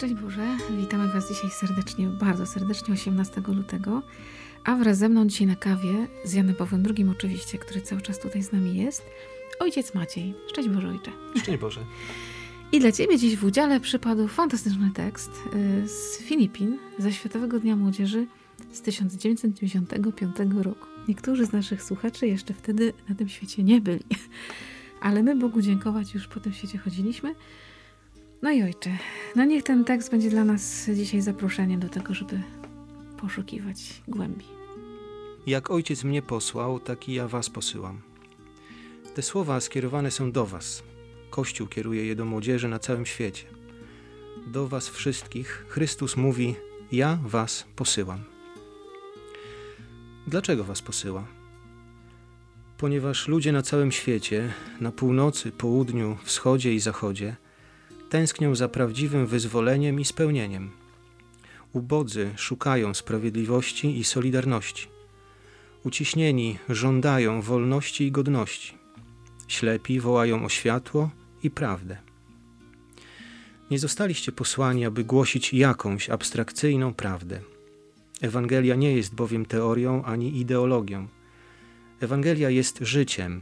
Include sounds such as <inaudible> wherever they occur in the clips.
Szczęść Boże, witamy Was dzisiaj serdecznie, bardzo serdecznie 18 lutego, a wraz ze mną dzisiaj na kawie, z Janem Pawłem II oczywiście, który cały czas tutaj z nami jest, ojciec Maciej. Szczęść Boże, ojcze. Szczęść Boże. I dla Ciebie dziś w udziale przypadł fantastyczny tekst y, z Filipin, ze Światowego Dnia Młodzieży z 1995 roku. Niektórzy z naszych słuchaczy jeszcze wtedy na tym świecie nie byli, ale my Bogu dziękować już po tym świecie chodziliśmy. No i ojcze, no niech ten tekst będzie dla nas dzisiaj zaproszeniem do tego, żeby poszukiwać głębi. Jak ojciec mnie posłał, tak i ja was posyłam. Te słowa skierowane są do was. Kościół kieruje je do młodzieży na całym świecie. Do was wszystkich Chrystus mówi: Ja was posyłam. Dlaczego was posyła? Ponieważ ludzie na całym świecie, na północy, południu, wschodzie i zachodzie, tęsknią za prawdziwym wyzwoleniem i spełnieniem. Ubodzy szukają sprawiedliwości i solidarności. Uciśnieni żądają wolności i godności. Ślepi wołają o światło i prawdę. Nie zostaliście posłani, aby głosić jakąś abstrakcyjną prawdę. Ewangelia nie jest bowiem teorią ani ideologią. Ewangelia jest życiem,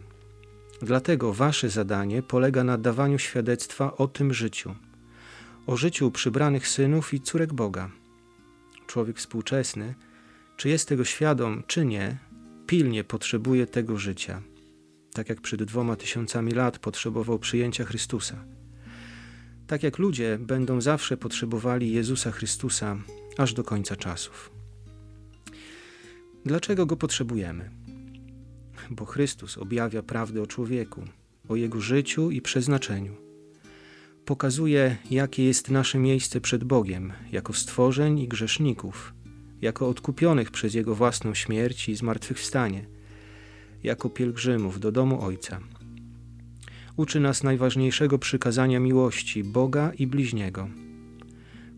Dlatego wasze zadanie polega na dawaniu świadectwa o tym życiu, o życiu przybranych synów i córek Boga. Człowiek współczesny, czy jest tego świadom, czy nie, pilnie potrzebuje tego życia, tak jak przed dwoma tysiącami lat potrzebował przyjęcia Chrystusa. Tak jak ludzie będą zawsze potrzebowali Jezusa Chrystusa aż do końca czasów. Dlaczego go potrzebujemy? Bo Chrystus objawia prawdę o człowieku, o jego życiu i przeznaczeniu. Pokazuje, jakie jest nasze miejsce przed Bogiem, jako stworzeń i grzeszników, jako odkupionych przez Jego własną śmierć i zmartwychwstanie, jako pielgrzymów do domu Ojca. Uczy nas najważniejszego przykazania miłości Boga i bliźniego.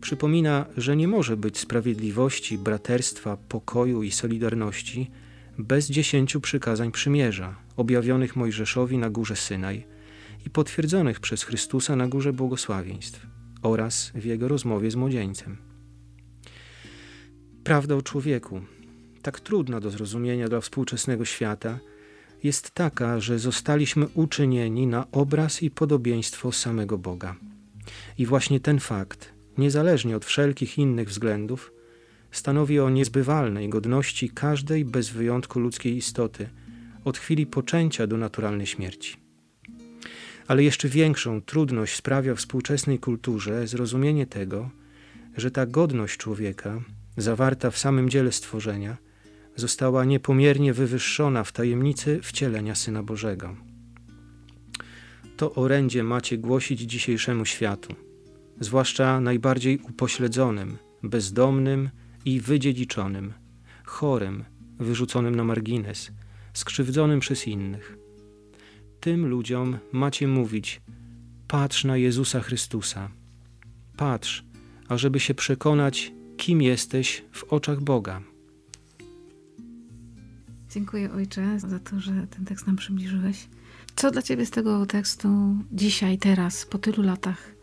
Przypomina, że nie może być sprawiedliwości, braterstwa, pokoju i solidarności, bez dziesięciu przykazań przymierza, objawionych Mojżeszowi na górze Synaj i potwierdzonych przez Chrystusa na górze błogosławieństw oraz w jego rozmowie z młodzieńcem. Prawda o człowieku, tak trudna do zrozumienia dla współczesnego świata, jest taka, że zostaliśmy uczynieni na obraz i podobieństwo samego Boga. I właśnie ten fakt, niezależnie od wszelkich innych względów, stanowi o niezbywalnej godności każdej bez wyjątku ludzkiej istoty, od chwili poczęcia do naturalnej śmierci. Ale jeszcze większą trudność sprawia współczesnej kulturze zrozumienie tego, że ta godność człowieka, zawarta w samym dziele stworzenia, została niepomiernie wywyższona w tajemnicy wcielenia Syna Bożego. To orędzie macie głosić dzisiejszemu światu, zwłaszcza najbardziej upośledzonym, bezdomnym i wydziedziczonym, chorym, wyrzuconym na margines, skrzywdzonym przez innych. Tym ludziom macie mówić: patrz na Jezusa Chrystusa. Patrz, ażeby się przekonać, kim jesteś w oczach Boga. Dziękuję Ojcze za to, że ten tekst nam przybliżyłeś. Co dla Ciebie z tego tekstu dzisiaj, teraz, po tylu latach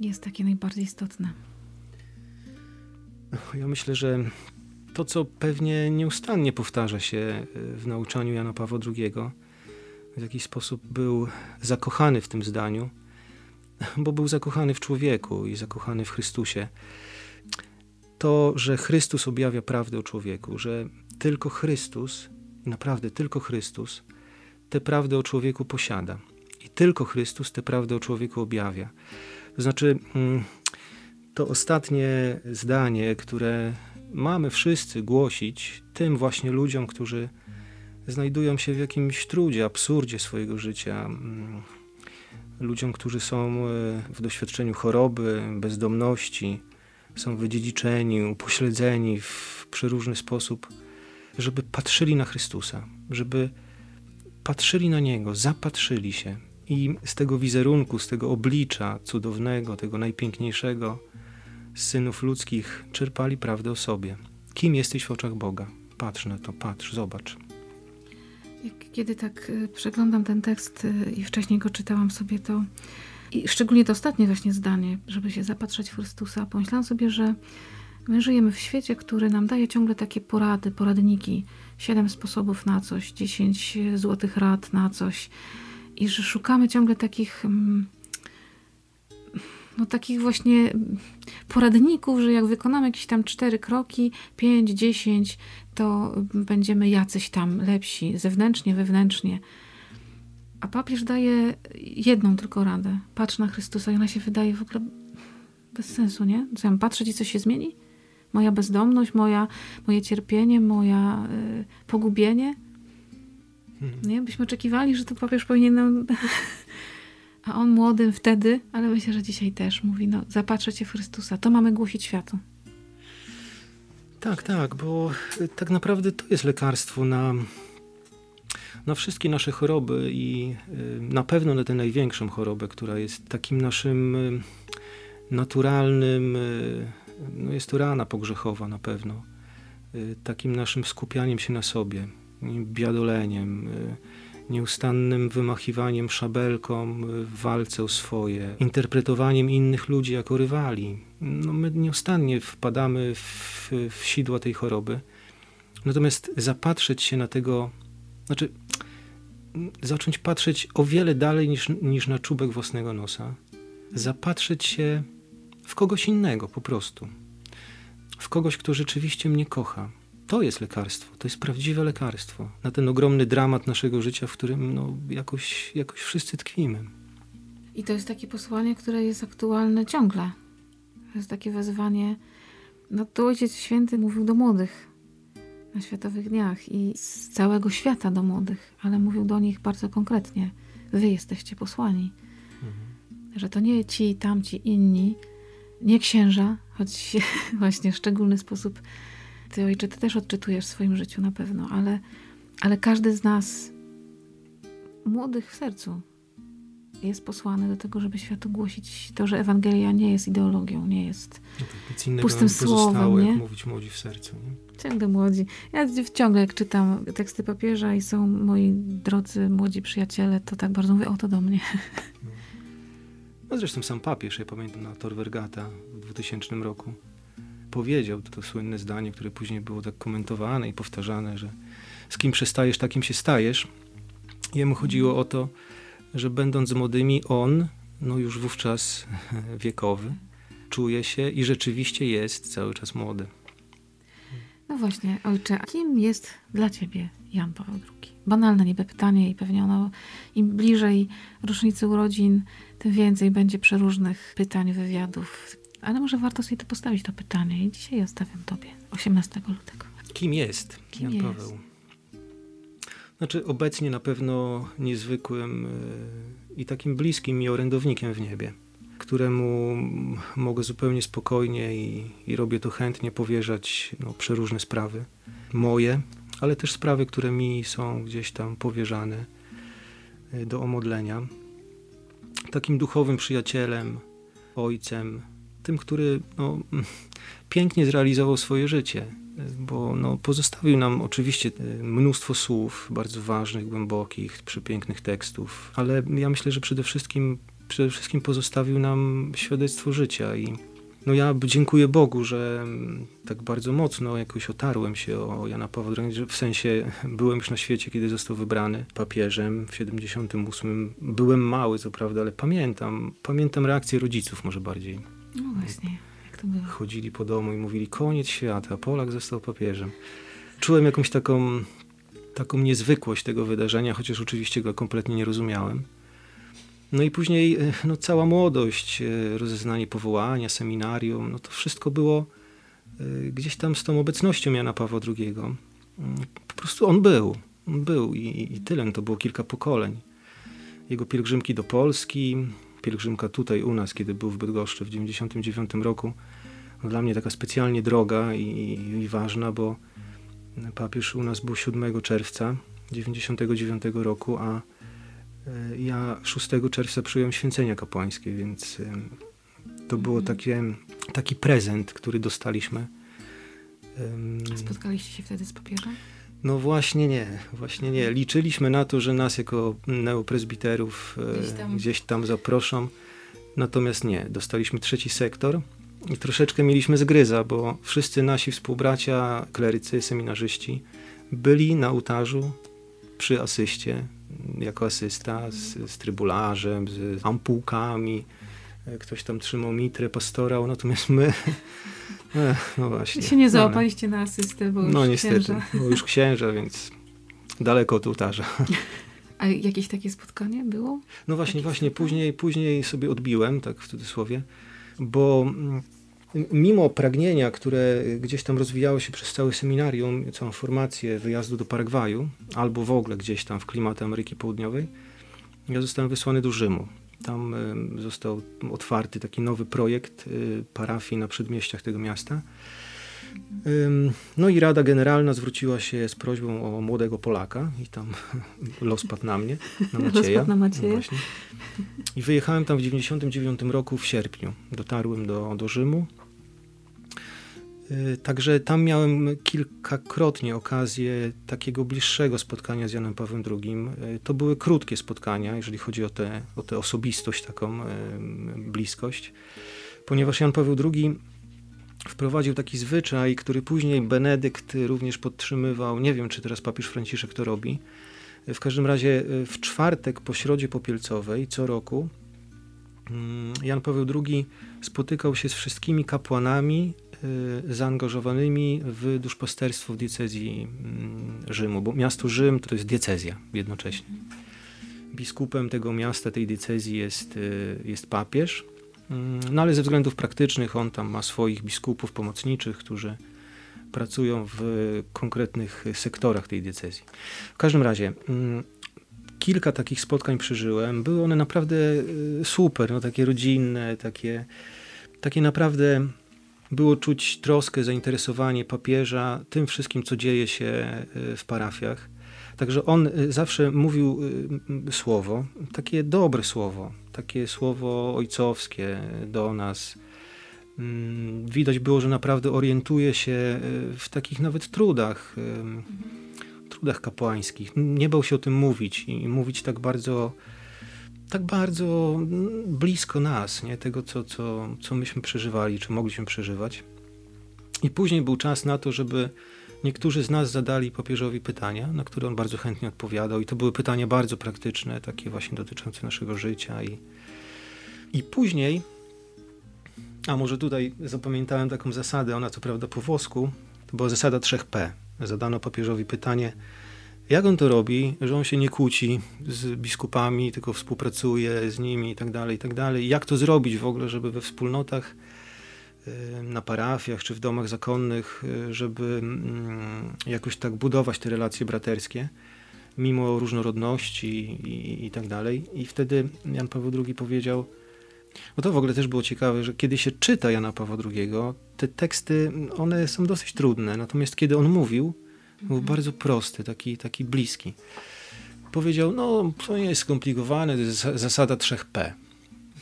jest takie najbardziej istotne? Ja myślę, że to, co pewnie nieustannie powtarza się e, w nauczaniu Jana Pawła II, w jakiś sposób był zakochany w tym zdaniu, bo był zakochany w człowieku i zakochany w Chrystusie. To, że Chrystus objawia prawdę o człowieku, że tylko Chrystus, naprawdę tylko Chrystus, tę prawdę o człowieku posiada. I tylko Chrystus tę prawdę o człowieku objawia. To znaczy, mm, to ostatnie zdanie, które mamy wszyscy głosić tym właśnie ludziom, którzy znajdują się w jakimś trudzie, absurdzie swojego życia, mm, ludziom, którzy są e, w doświadczeniu choroby, bezdomności, są wydziedziczeni, upośledzeni w przeróżny sposób, żeby patrzyli na Chrystusa, żeby patrzyli na Niego, zapatrzyli się i z tego wizerunku, z tego oblicza cudownego, tego najpiękniejszego, synów ludzkich czerpali prawdę o sobie. Kim jesteś w oczach Boga? Patrz na to, patrz, zobacz. Kiedy tak e, przeglądam ten tekst e, i wcześniej go czytałam sobie, to I szczególnie to ostatnie właśnie zdanie, żeby się zapatrzeć w Chrystusa. Pomyślałam sobie, że my żyjemy w świecie, który nam daje ciągle takie porady, poradniki. Siedem sposobów na coś, dziesięć złotych rad na coś. I że szukamy ciągle takich... Mm, no takich właśnie poradników, że jak wykonamy jakieś tam cztery kroki, pięć, dziesięć, to będziemy jacyś tam lepsi, zewnętrznie, wewnętrznie. A papież daje jedną tylko radę. Patrz na Chrystusa i ona się wydaje w ogóle bez sensu, nie? Co ja mam patrzeć i coś się zmieni? Moja bezdomność, moja, moje cierpienie, moja y, pogubienie? Hmm. Nie? Byśmy oczekiwali, że to papież powinien nam A on młodym wtedy, ale myślę, że dzisiaj też mówi, no zapatrzę cię w Chrystusa, to mamy głosić światu. Tak, tak, bo tak naprawdę to jest lekarstwo na, na wszystkie nasze choroby i y, na pewno na tę największą chorobę, która jest takim naszym y, naturalnym, y, no jest to rana pogrzechowa na pewno, takim naszym skupianiem się na sobie, biadoleniem, nieustannym wymachiwaniem szabelką w walce o swoje, interpretowaniem innych ludzi jako rywali. No my nieustannie wpadamy w, w sidła tej choroby. Natomiast zapatrzeć się na tego, znaczy zacząć patrzeć o wiele dalej niż, niż na czubek własnego nosa, zapatrzeć się w kogoś innego po prostu. W kogoś, kto rzeczywiście mnie kocha, to jest lekarstwo, to jest prawdziwe lekarstwo na ten ogromny dramat naszego życia, w którym no, jakoś, jakoś wszyscy tkwimy. I to jest takie posłanie, które jest aktualne ciągle. To jest takie wezwanie. No to Ojciec Święty mówił do młodych na Światowych Dniach i z całego świata do młodych, ale mówił do nich bardzo konkretnie. Wy jesteście posłani. Mhm. Że to nie ci, tamci, inni, nie księża, choć <laughs> właśnie w szczególny sposób ty, ojcze, ty też odczytujesz w swoim życiu na pewno, ale, ale każdy z nas, młodych w sercu, jest posłany do tego, żeby światu głosić to, że Ewangelia nie jest ideologią, nie jest no tak, pustym słowem. Nie? mówić młodzi w sercu. Nie? Ciągle młodzi. Ja ciągle jak czytam teksty papieża i są moi drodzy młodzi przyjaciele, to tak bardzo mówię, o to do mnie. No. no zresztą sam papież, ja pamiętam na Tor Vergata w 2000 roku, powiedział to słynne zdanie, które później było tak komentowane i powtarzane, że z kim przestajesz, takim się stajesz. Jemu chodziło o to, że będąc młodymi, on, no już wówczas <laughs> wiekowy, czuje się i rzeczywiście jest cały czas młody. No właśnie, ojcze, a kim jest dla ciebie Jan Paweł II? Banalne niby pytanie i pewnie ono im bliżej rocznicy urodzin, tym więcej będzie przeróżnych pytań, wywiadów, ale może warto sobie to postawić to pytanie i dzisiaj zostawiam tobie, 18 lutego. Kim jest Kim Jan jest? Paweł? Znaczy obecnie na pewno niezwykłym e, i takim bliskim mi orędownikiem w niebie, któremu mogę zupełnie spokojnie i, i robię to chętnie powierzać no, przeróżne sprawy moje, ale też sprawy, które mi są gdzieś tam powierzane e, do omodlenia. Takim duchowym przyjacielem, ojcem, tym, który no, <laughs> pięknie zrealizował swoje życie, bo no, pozostawił nam oczywiście mnóstwo słów bardzo ważnych, głębokich, przepięknych tekstów, ale ja myślę, że przede wszystkim, przede wszystkim pozostawił nam świadectwo życia i no ja dziękuję Bogu, że tak bardzo mocno jakoś otarłem się o Jana Pawła II, w sensie <laughs> byłem już na świecie, kiedy został wybrany papieżem w 78. Byłem mały, co prawda, ale pamiętam, pamiętam reakcję rodziców może bardziej no właśnie, jak to było? Chodzili po domu i mówili, koniec świata, Polak został papieżem. Czułem jakąś taką, taką niezwykłość tego wydarzenia, chociaż oczywiście go kompletnie nie rozumiałem. No i później e, no, cała młodość, e, rozeznanie powołania, seminarium, no to wszystko było e, gdzieś tam z tą obecnością Jana Pawła II. Mm, po prostu on był, on był i, i tyle. No to było kilka pokoleń. Jego pielgrzymki do Polski, pielgrzymka tutaj u nas, kiedy był w Bydgoszczy w 99 roku, no dla mnie taka specjalnie droga i, i, ważna, bo papież u nas był 7 czerwca 99 roku, a e, ja 6 czerwca przyjąłem święcenia kapłańskie, więc e, to było mhm. takie, taki prezent, który dostaliśmy. Spotkaliście się wtedy z papieżem? No właśnie nie, właśnie nie. Liczyliśmy na to, że nas jako neopresbiterów gdzieś tam, gdzieś tam zaproszą, Natomiast nie, dostaliśmy trzeci sektor i troszeczkę mieliśmy zgryza, bo wszyscy nasi współbracia, klerycy, seminarzyści byli na ołtarzu przy asyście, jako asysta z, z trybularzem, z ampułkami. Ktoś tam trzymał mitrę, pastorał, natomiast my <laughs> Ech, no właśnie. się nie załapaliście no, na asystę, bo już No niestety, księża. bo już księża, więc daleko od ołtarza. A jakieś takie spotkanie było? No właśnie, Takie właśnie, spotkanie? później, później sobie odbiłem, tak w cudzysłowie, bo mm, mimo pragnienia, które gdzieś tam rozwijało się przez całe seminarium, całą formację wyjazdu do Paragwaju, albo w ogóle gdzieś tam w klimaty Ameryki Południowej, ja zostałem wysłany do Rzymu. Tam został otwarty taki nowy projekt y, parafii na przedmieściach tego miasta. No i Rada Generalna zwróciła się z prośbą o młodego Polaka i tam <laughs> los padł na mnie, na Macieja. na Macieja. No właśnie. I wyjechałem tam w 99 roku w sierpniu. Dotarłem do, do Rzymu. Y, Także tam miałem kilkakrotnie okazję takiego bliższego spotkania z Janem Pawłem II. Y, To były krótkie spotkania, jeżeli chodzi o tę o osobistość, taką y, bliskość, ponieważ Jan Paweł II wprowadził taki zwyczaj, który później Benedykt również podtrzymywał. Nie wiem, czy teraz papież Franciszek to robi. W każdym razie w czwartek po środzie popielcowej co roku mm, Jan Paweł II spotykał się z wszystkimi kapłanami zaangażowanymi w duszpasterstwo w diecezji mm, Rzymu, bo miasto Rzym to jest diecezja jednocześnie. Biskupem tego miasta, tej diecezji jest, y, jest papież, Mm, no ale ze względów praktycznych on tam ma swoich biskupów pomocniczych, którzy pracują w konkretnych sektorach tej diecezji. W każdym razie mm, kilka takich spotkań przeżyłem. Były one naprawdę y, super, no takie rodzinne, takie, takie naprawdę było czuć troskę, zainteresowanie papieża tym wszystkim, co dzieje się y, w parafiach. Także on y, zawsze mówił y, słowo, takie dobre słowo, takie słowo ojcowskie do nas. Mm, Widać było, że naprawdę orientuje się w takich nawet trudach, trudach kapłańskich. Nie bał się o tym mówić i mówić tak bardzo, tak bardzo blisko nas, nie? tego, co, co, co myśmy przeżywali, czy mogliśmy przeżywać. I później był czas na to, żeby niektórzy z nas zadali papieżowi pytania, na które on bardzo chętnie odpowiadał. I to były pytania bardzo praktyczne, takie właśnie dotyczące naszego życia. I, i później, a może tutaj zapamiętałem taką zasadę, ona co prawda po włosku, to była zasada 3P. Zadano papieżowi pytanie, jak on to robi, że on się nie kłóci z biskupami, tylko współpracuje z nimi i tak dalej, i tak dalej. Jak to zrobić w ogóle, żeby we wspólnotach y, na parafiach czy w domach zakonnych, y, żeby mm, jakoś tak budować te relacje braterskie, mimo różnorodności i, i tak dalej. I wtedy Jan Paweł II powiedział, bo to w ogóle też było ciekawe, że kiedy się czyta Jana Pawła II, te teksty, one są dosyć trudne, natomiast kiedy on mówił, był bardzo prosty, taki, taki bliski. Powiedział, no to nie jest skomplikowane, to jest za- zasada 3P,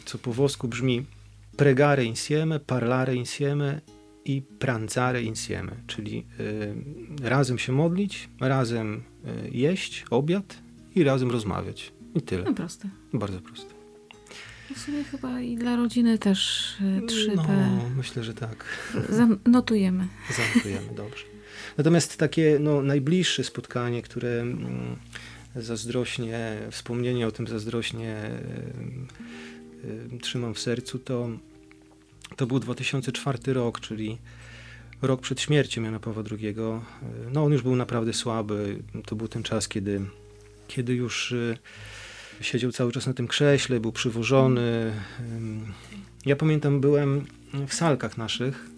co po włosku brzmi pregare insieme, parlare insieme i pranzare insieme, czyli y, razem się modlić, razem y, jeść obiad i razem rozmawiać. I tyle. No proste. Bardzo proste. W sumie chyba i dla rodziny też y, 3P. No, myślę, że tak. Zanotujemy. Zamkujemy, dobrze. Natomiast takie no, najbliższe spotkanie, które mm, zazdrośnie, wspomnienie o tym zazdrośnie trzymam w sercu, to, to był 2004 rok, czyli rok przed śmiercią Jana Pawła II. Y, No on już był naprawdę słaby. To był ten czas, kiedy, kiedy już y, siedział cały czas na tym krześle, był przywożony. Ja pamiętam, byłem w salkach naszych, E,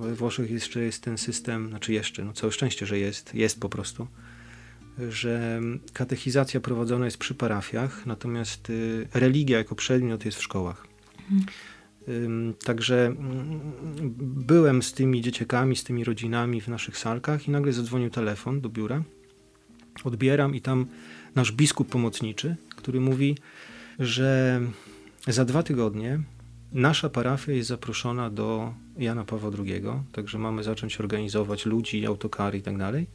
We Włoszech jeszcze jest ten system, znaczy jeszcze, no całe szczęście, że jest, jest po prostu, że katechizacja prowadzona jest przy parafiach, natomiast y, religia jako przedmiot jest w szkołach. Ym, Także mm, byłem z tymi dzieciakami, z tymi rodzinami w naszych salkach i nagle zadzwonił telefon do biura. Odbieram i tam nasz biskup pomocniczy, który mówi, że za dwa tygodnie nasza parafia jest zaproszona do Jana Pawła II, także mamy zacząć organizować ludzi, autokary i tak dalej.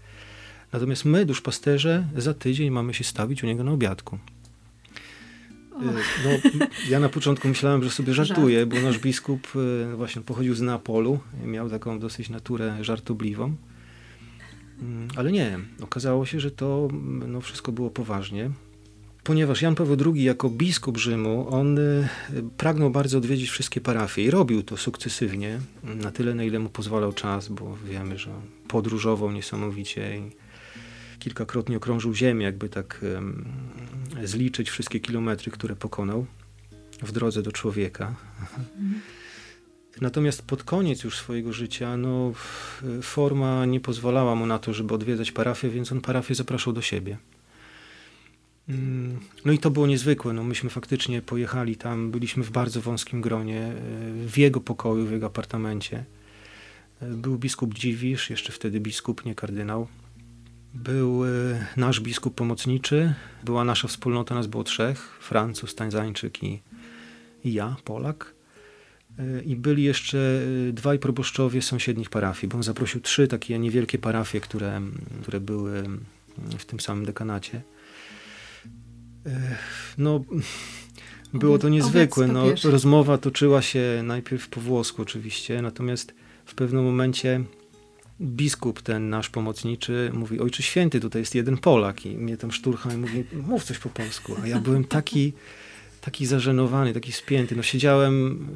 Natomiast my, duszpasterze, za tydzień mamy się stawić u niego na obiadku. no, ja na początku myślałem, że sobie żartuję, bo nasz biskup e, właśnie pochodził z Neapolu, miał taką dosyć naturę żartobliwą. Mm, ale nie, okazało się, że to no, wszystko było poważnie. Ponieważ Jan Paweł II jako biskup Rzymu, on pragnął bardzo odwiedzić wszystkie parafie i robił to sukcesywnie, na tyle na ile mu pozwalał czas, bo wiemy, że podróżował niesamowicie i kilkakrotnie okrążył Ziemię, jakby tak zliczyć wszystkie kilometry, które pokonał w drodze do człowieka. Natomiast pod koniec już swojego życia, no, forma nie pozwalała mu na to, żeby odwiedzać parafię, więc on parafię zapraszał do siebie. Mm, no i to było niezwykłe. No, myśmy faktycznie pojechali tam, byliśmy w bardzo wąskim gronie, e, w jego pokoju, w jego apartamencie. E, był biskup Dziwisz, jeszcze wtedy biskup, nie kardynał. Był e, nasz biskup pomocniczy, była nasza wspólnota, nas było trzech, Francuz, Tańzańczyk i, i ja, Polak. I byli jeszcze dwaj proboszczowie sąsiednich parafii, bo on zaprosił trzy takie niewielkie parafie, które, które były w tym samym dekanacie. No, <laughs> było to niezwykłe. No, rozmowa toczyła się najpierw po włosku oczywiście, natomiast w pewnym momencie biskup ten nasz pomocniczy mówi, ojcze święty, tutaj jest jeden Polak i mnie tam szturcha i mówi, mów coś po polsku. A ja byłem taki, taki zażenowany, taki spięty. No siedziałem,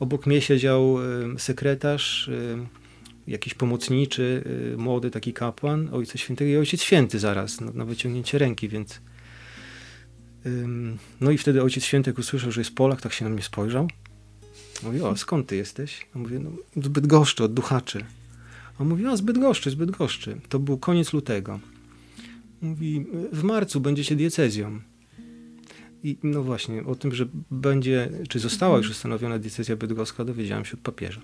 obok mnie siedział sekretarz, jakiś pomocniczy, młody taki kapłan, ojca świętego i ojciec święty zaraz, na, na wyciągnięcie ręki, więc no i wtedy ojciec święty, jak usłyszał, że jest Polak, tak się na mnie spojrzał. Mówi, o, skąd ty jesteś? Ja mówię, no, z Bydgoszczy, od Duchaczy. On mówi, o Zbytgoszczy, Zbytgoszczy. To był koniec lutego. Mówi, w marcu będziecie diecezją. I no właśnie, o tym, że będzie, czy została już ustanowiona diecezja bydgoska, dowiedziałem się od papieża.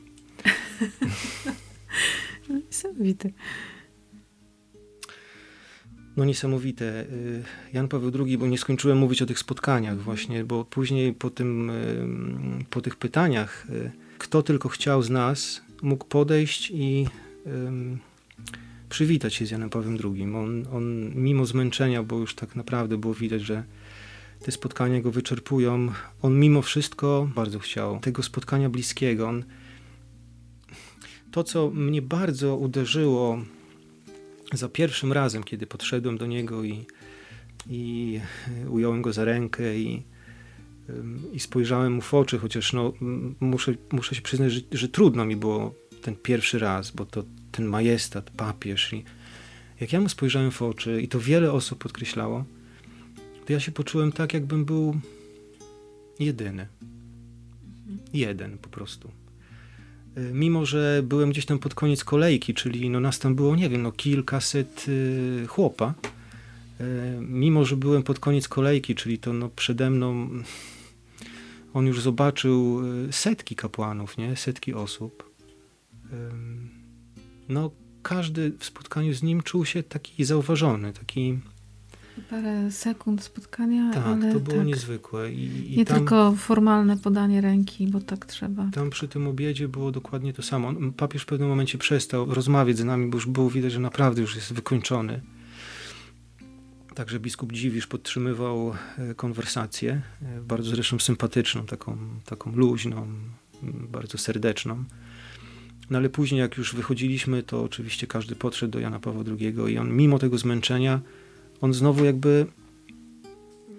<laughs> Niesamowite. No niesamowite. Y, Jan Paweł II, bo nie skończyłem mówić o tych spotkaniach właśnie, bo później po, tym, po tych pytaniach, y, kto tylko chciał z nas, mógł podejść i przywitać się z Janem Pawłem II. On, on mimo zmęczenia, bo już tak naprawdę było widać, że te spotkania go wyczerpują, on mimo wszystko bardzo chciał tego spotkania bliskiego. On, to, co mnie bardzo uderzyło za pierwszym razem, kiedy podszedłem do niego i, i ująłem go za rękę i, i spojrzałem mu w oczy, chociaż no, muszę, muszę się przyznać, że, że trudno mi było ten pierwszy raz, bo to ten majestat, papież i jak ja mu spojrzałem w oczy i to wiele osób podkreślało, to ja się poczułem tak, jakbym był jedyny. Jeden po prostu. Y, mimo, że byłem gdzieś tam pod koniec kolejki, czyli no nas tam było, nie wiem, no kilkaset y, chłopa, y, mimo, że byłem pod koniec kolejki, czyli to no przede mną <laughs> on już zobaczył y, setki kapłanów, nie? setki osób no, każdy w spotkaniu z nim czuł się taki zauważony, taki... Parę sekund spotkania, tak, to było tak, niezwykłe. I, i nie tam, tylko formalne podanie ręki, bo tak trzeba. Tam przy tym obiedzie było dokładnie to samo. Papież w pewnym momencie przestał rozmawiać z nami, bo już było widać, że naprawdę już jest wykończony. Także biskup Dziwisz podtrzymywał e, konwersację, e, bardzo zresztą sympatyczną, taką, taką luźną, bardzo serdeczną. No ale później, jak już wychodziliśmy, to oczywiście każdy podszedł do Jana Pawła II i on, mimo tego zmęczenia, on znowu jakby,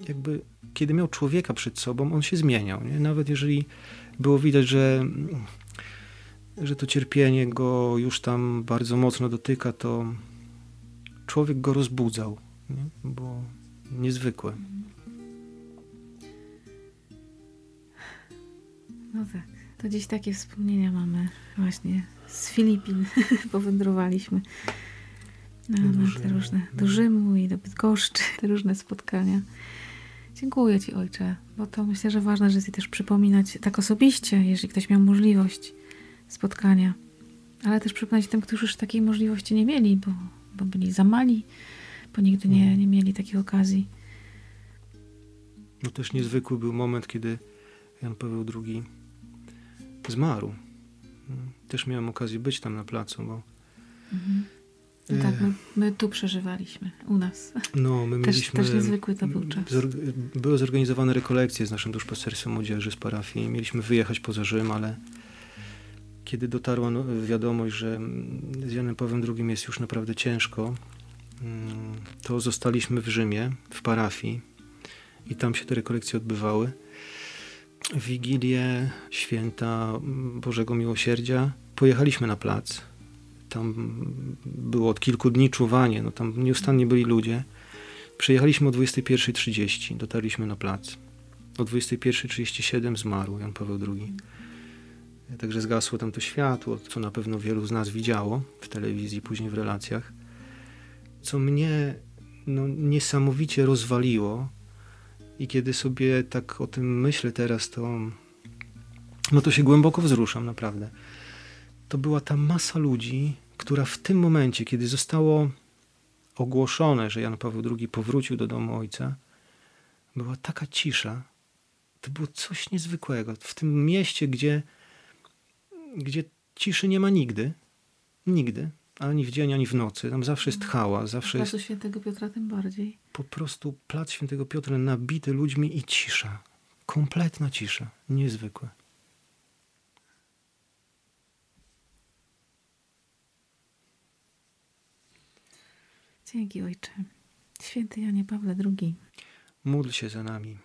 jakby kiedy miał człowieka przed sobą, on się zmieniał. Nie? Nawet jeżeli było widać, że, że to cierpienie go już tam bardzo mocno dotyka, to człowiek go rozbudzał, nie? bo niezwykłe. No tak. To dziś takie wspomnienia mamy właśnie z Filipin. <laughs> Powędrowaliśmy na, na te różne, do Rzymu i do Bydgoszczy, te różne spotkania. Dziękuję Ci, Ojcze, bo to myślę, że ważne, że Ci też przypominać tak osobiście, jeżeli ktoś miał możliwość spotkania, ale też przypominać tym, którzy już takiej możliwości nie mieli, bo, bo byli za mali, bo nigdy nie, mm. nie mieli takiej okazji. No też niezwykły był moment, kiedy Jan Paweł II zmarł. Też miałem okazję być tam na placu, bo mhm. No tak, my, my, tu przeżywaliśmy, u nas. No, my też, mieliśmy... Też niezwykły to był czas. Były zorganizowane rekolekcje z naszym duszpasterstwem młodzieży z parafii. Mieliśmy wyjechać poza Rzym, ale kiedy dotarła no, wiadomość, że z Janem Pawłem II jest już naprawdę ciężko, to zostaliśmy w Rzymie, w parafii i tam się te rekolekcje odbywały. Wigilię święta Bożego Miłosierdzia pojechaliśmy na plac. Tam było od kilku dni czuwanie, no tam nieustannie byli ludzie. Przyjechaliśmy o 21.30, dotarliśmy na plac. O 21.37 zmarł Jan Paweł II. Także zgasło tam to światło, co na pewno wielu z nas widziało w telewizji, później w relacjach. Co mnie no, niesamowicie rozwaliło, i kiedy sobie tak o tym myślę teraz, to, no to się głęboko wzruszam, naprawdę. To była ta masa ludzi, która w tym momencie, kiedy zostało ogłoszone, że Jan Paweł II powrócił do domu ojca, była taka cisza. To było coś niezwykłego. W tym mieście, gdzie, gdzie ciszy nie ma nigdy, nigdy, ani w dzień, ani w nocy. Tam zawsze jest hałas, zawsze Placu jest... Świętego Piotra tym bardziej. Po prostu plac Świętego Piotra nabity ludźmi i cisza. Kompletna cisza. Niezwykłe. Dzięki Ojcze. Święty Janie Pawle II. Módl się za nami.